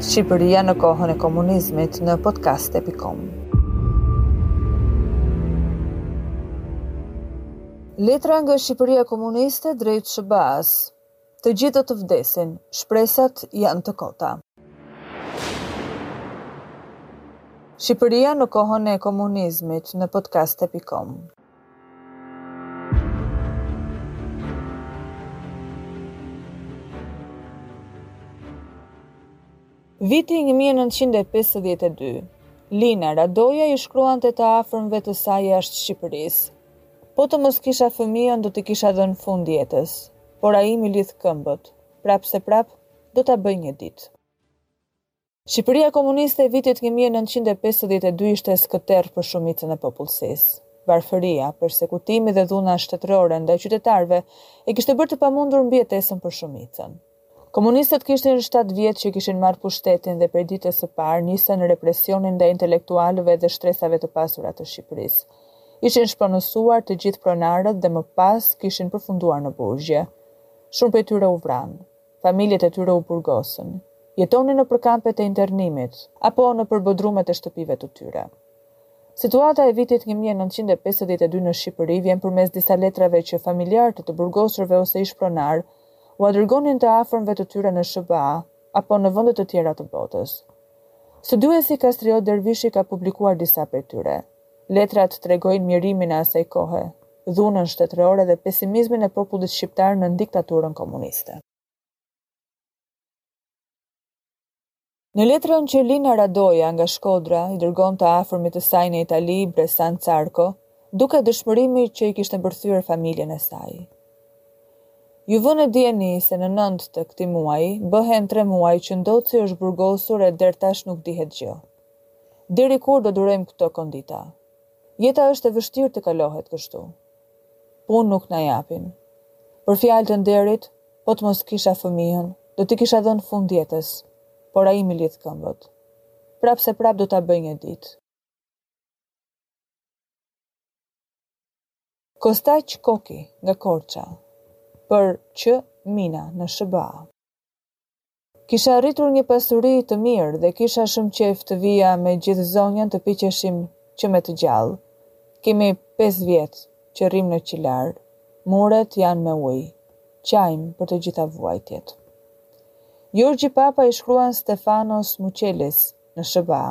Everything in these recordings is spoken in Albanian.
Shqipëria në kohën e komunizmit në podcast-e.com Letra nga Shqipëria komuniste drejt SHBA-s Të gjithë do të vdesin. Shpresat janë të kota. Shqipëria në kohën e komunizmit në podcast-e.com. Viti një mijë e nëntëqind e pesëdhjetë e dy. Lina Radoja i shkruante të afërmve të saj jashtë Shqipërisë, Po të mos kisha fëmijën do t'i kisha dhënë fund jetës, por ai m'i lidh këmbët, prapë se prapë do ta bëj një ditë. Shqipëria komuniste e vitit një mijë e nëntëqind e pesëdhjetë e dy ishte skëterrë për shumicën e popullsisë. Varfëria, persekutimi dhe dhuna shtetërore ndaj qytetarëve e kishte bërë të pamundur mbijetesën për shumicën. Komunistët kishin shtatë vjet që kishin marrë pushtetin dhe prej ditës së parë nisën represionin ndaj intelektualëve dhe shtresave të pasura të Shqipërisë. Ishin shpronësuar të gjithë pronarët dhe më pas kishin përfunduar në burgje. Shumë prej tyre u vranë. Familjet e tyre u burgosën. Jetonin nëpër kampet e internimit, apo nëpër bodrumet e shtëpive të tyre. Situata e vitit një mijë e nëntëqind e pesëdhjetë e dy në Shqipëri vjen përmes disa letrave që familjarë të të burgosurve ose ish-pronarë ua dërgonin të afërmve të tyre në SHBA apo në vende të tjera të botës. Studiuesi Kastriot Dervishi ka publikuar disa prej tyre. Letrat tregojnë mjerimin e asaj kohe, dhunën shtetërore dhe pesimizmin e popullit shqiptar nën diktaturën komuniste. Në letrën që Lina Radoja nga Shkodra i dërgon të afërmit të saj në Itali, Bresan Carko, duket dëshpërimi që i kishte mbërthyer familjen e saj. Ju vë në dijeni se në nëntë të këtij muaji, bëhen tre muaj që Ndoci është burgosur e deri tash nuk dihet gjë. Deri kur do durojmë këto kondita? Jeta është e vështirë të kalohet kështu. punë nuk na japin. Për fjalë të nderit, po të mos kisha fëmijën, do t'i kisha dhënë fund jetës, por ai m'i lidh këmbët. Prapë se prapë do ta bëj një ditë. Kostaq Koki nga Korça për Që Mina në SHBA. Kisha arritur një pasuri të mirë dhe kisha shumë qejf të vija me gjithë zonjën të piqeshim që me të gjallë. Kemi pesë vjet që rrimë në qilar. Muret janë me ujë. Qajmë për të gjitha vuajtjet. Jorgji Papa i shkruan Stefanos Muçelis në SHBA.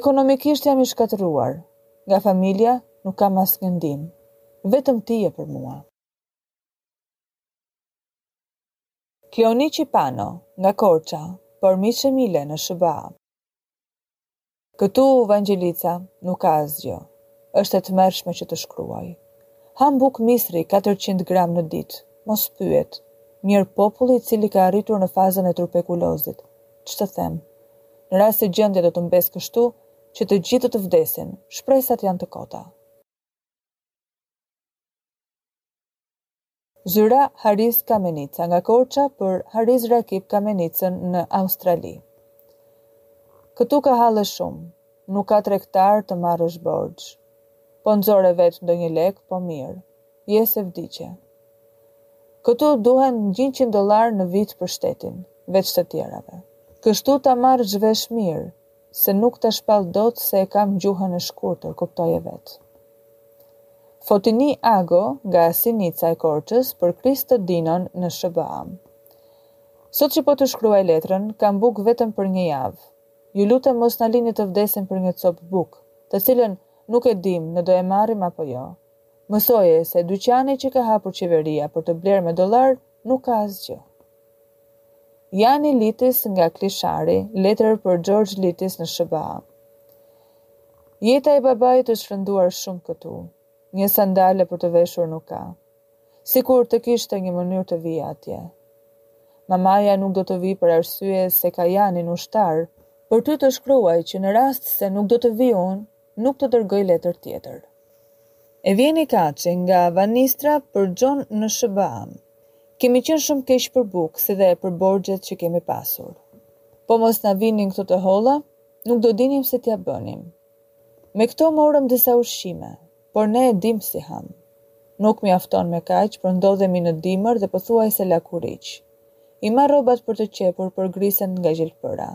Ekonomikisht jam i shkatërruar. Nga familja nuk kam asnjë ndihmë. Vetëm ti je për mua. Kleoniqi Pano, nga Korça, për Miçe Mile në SHBA. Këtu Vangjelica nuk ka asgjë. Është e tmerrshme që të shkruaj. Hamë bukë misri katërqind gramë në ditë, mos pyet. Mjerë populli i cili ka arritur në fazën e trupekulozit. Ç'të them. Në rast se gjendja do të mbesë kështu, që të gjithë do të vdesin, shpresat janë të kota. Zyra Haris Kamenica nga Korça për Haris Rakip Kamenicën në Australi. Këtu ka halle shumë, nuk ka tregtar të marrësh borxh. Po nxore vetë ndonjë lek, po mirë. Jo se vdiqe. Këtu duhen njëqind dollarë në vit për shtetin, veç të tjerave. Kështu ta marrësh vesh mirë, Se nuk ta shpall dot se e kam gjuhën e shkurtër, kuptoje vetë. Fotini Ago nga Sinica e Korçës për Kristo Dinon në SHBA. Sot që po të shkruaj letrën, kam bukë vetëm për një javë. Ju lutem mos na lini të vdesim për një copë bukë, të cilën nuk e dimë në do e marrim apo jo. Mësoje se dyqani që ka hapur qeveria për të blerë me dollarë, Nuk ka asgjë. Jani Litis nga Klishari, letër për Xhorxh Litis në SHBA. Jeta e babait është rënduar shumë këtu. Një sandale për të veshur nuk ka. Sikur të kishte një mënyrë të vija atje. Mamaja nuk do të vijë për arsye se ka Janin ushtar. Për ty të shkruaj që në rast se nuk do të vij unë, nuk të dërgoj letër tjetër. Evgjeni Kaçi nga Vanistra për Xhon në SHBA. Kemi qenë shumë keq për bukë si dhe për borxhet që kemi pasur. Po mos na vinin këto të holla, nuk do dinim se t'ia bënim. Me këto morëm disa ushqime, por ne e dimë si hamë. Nuk mjafton me kaq, por ndodhemi në dimër dhe pothuajse lakuriq. I marr rrobat për të qepur, por grisen nga gjelpëra.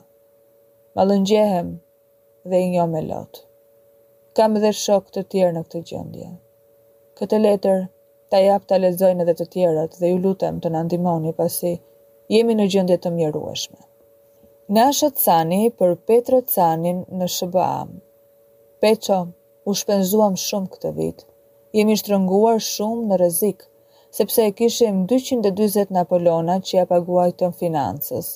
Mallëngjehem, dhe i njom me lot. Kam dhe shokë të tjerë në këtë gjendje. Këtë letër ta jap ta lexojnë edhe të tjerët dhe ju lutem të na ndihmoni pasi jemi në gjendje të mjerueshme. Nasho Cani për Petro Canin në SHBA, Peço, u shpenzuam shumë këtë vit. Jemi shtrënguar shumë në rrezik, sepse e kishim dyqind e dyzet napolona që ia paguajtëm financës.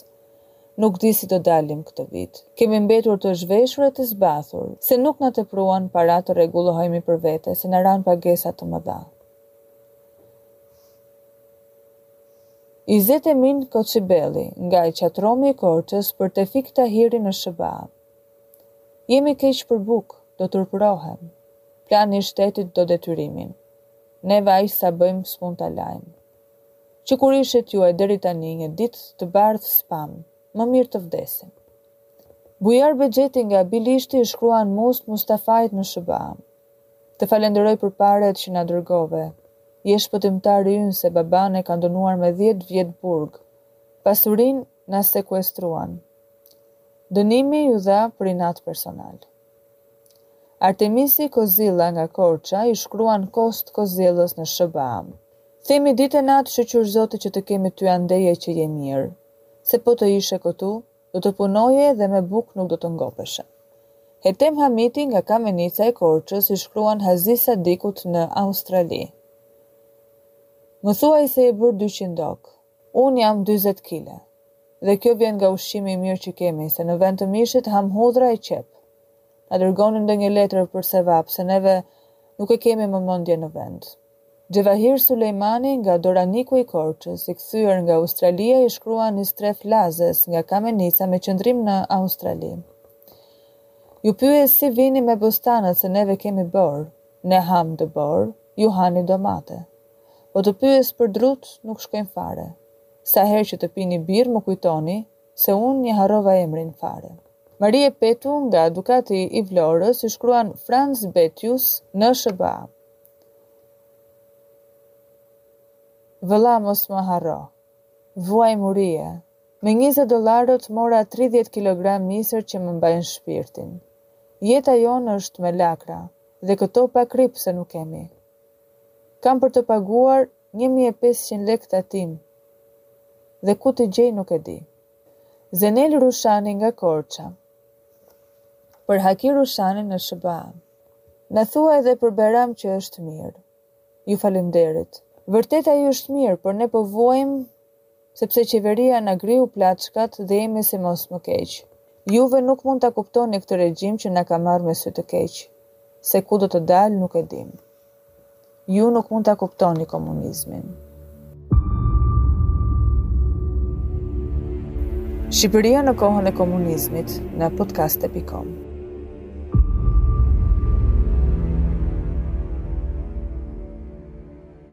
Nuk di si të dalim këtë vit. Kemi mbetur të zhveshur e të zbathur, se nuk na tepruan para të rregullohemi për vete, se na ranë pagesa të mëdha. Izet Emin Koçibelli, nga Qatromi i Korçës për Tefik Tahirin në SHBA, Jemi keq për bukë, do turpërohem. Plani i shtetit do detyrimin. Neve aq sa bëjmë s'mund ta lajmë. Që kur ikët ju e deri tani një ditë të bardhë s'pamë. Më mirë të vdesim. Bujar Bexheti nga Bilishti i shkruan Must Mustafait në SHBA. Të falenderoj për paret që na dërgove. Je shpëtimtari ynë se babanë e kanë dënuar me dhjetë vjet burg. Pasurinë na sekuestruan. Dënimi iu dha për inat personal. Artemisi Kozilla nga Korça i shkruan Kost Kozillës në SHBA, Themi ditë e natë shyqyr Zoti që të kemi ty andej e që je mirë, se po të ishe këtu, do të punoje dhe me bukë nuk do të ngopeshe. Hetem Hamiti nga Kamenica e Korçës i shkruan Hazi Sadikut në Australi, Më thuaj se je bërë dyqind okë, Unë jam dyzet kile. Dhe kjo vjen nga ushqimi i mirë që kemi, se në vend të mishit hamë hudhra e qepë. Na dërgoni ndonjë letër për sevap, se neve nuk e kemi më mendjen në vend. Xhevahir Sulejmani nga Doraniku i Korçës, i kthyer nga Australia i shkruan Istref Lazes nga Kamenica me qëndrim në Australi. Ju pyes si vini me bostanët se neve kemi borë. Ne hamë dëborë, ju hani domate. Po të pyes për drut nuk shkojnë fare sa herë që të pini birrë më kujtoni se unë ia harrova emrin fare. Marie Petu nga Dukati i Vlorës i shkruan Franc Betius në SHBA. Vëlla mos më harro. Vuajmë urie. Me njëzet dollarët mora tridhjetë kilogramë misër që më mbajnë shpirtin. Jeta jonë është me lakra dhe këto pa kripë se nuk kemi. Kam për të paguar një mijë e pesëqind lekë tatim dhe ku t'i gjej nuk e di. Zenel Rushani nga Korça, Për Haki Rushanin në SHBA. Na thua edhe për Beram që është mirë. Ju faleminderit. Vërtet ai është mirë, por ne po vuajmë Sepse qeveria na griu plaçkat dhe jemi si mos më keq. Juve nuk mund ta kuptoni këtë regjim që na ka marrë me sy të keq. Se ku do të dalë nuk e dimë. Ju nuk mund ta kuptoni komunizmin. Shqipëria në kohën e komunizmit në podcaste.com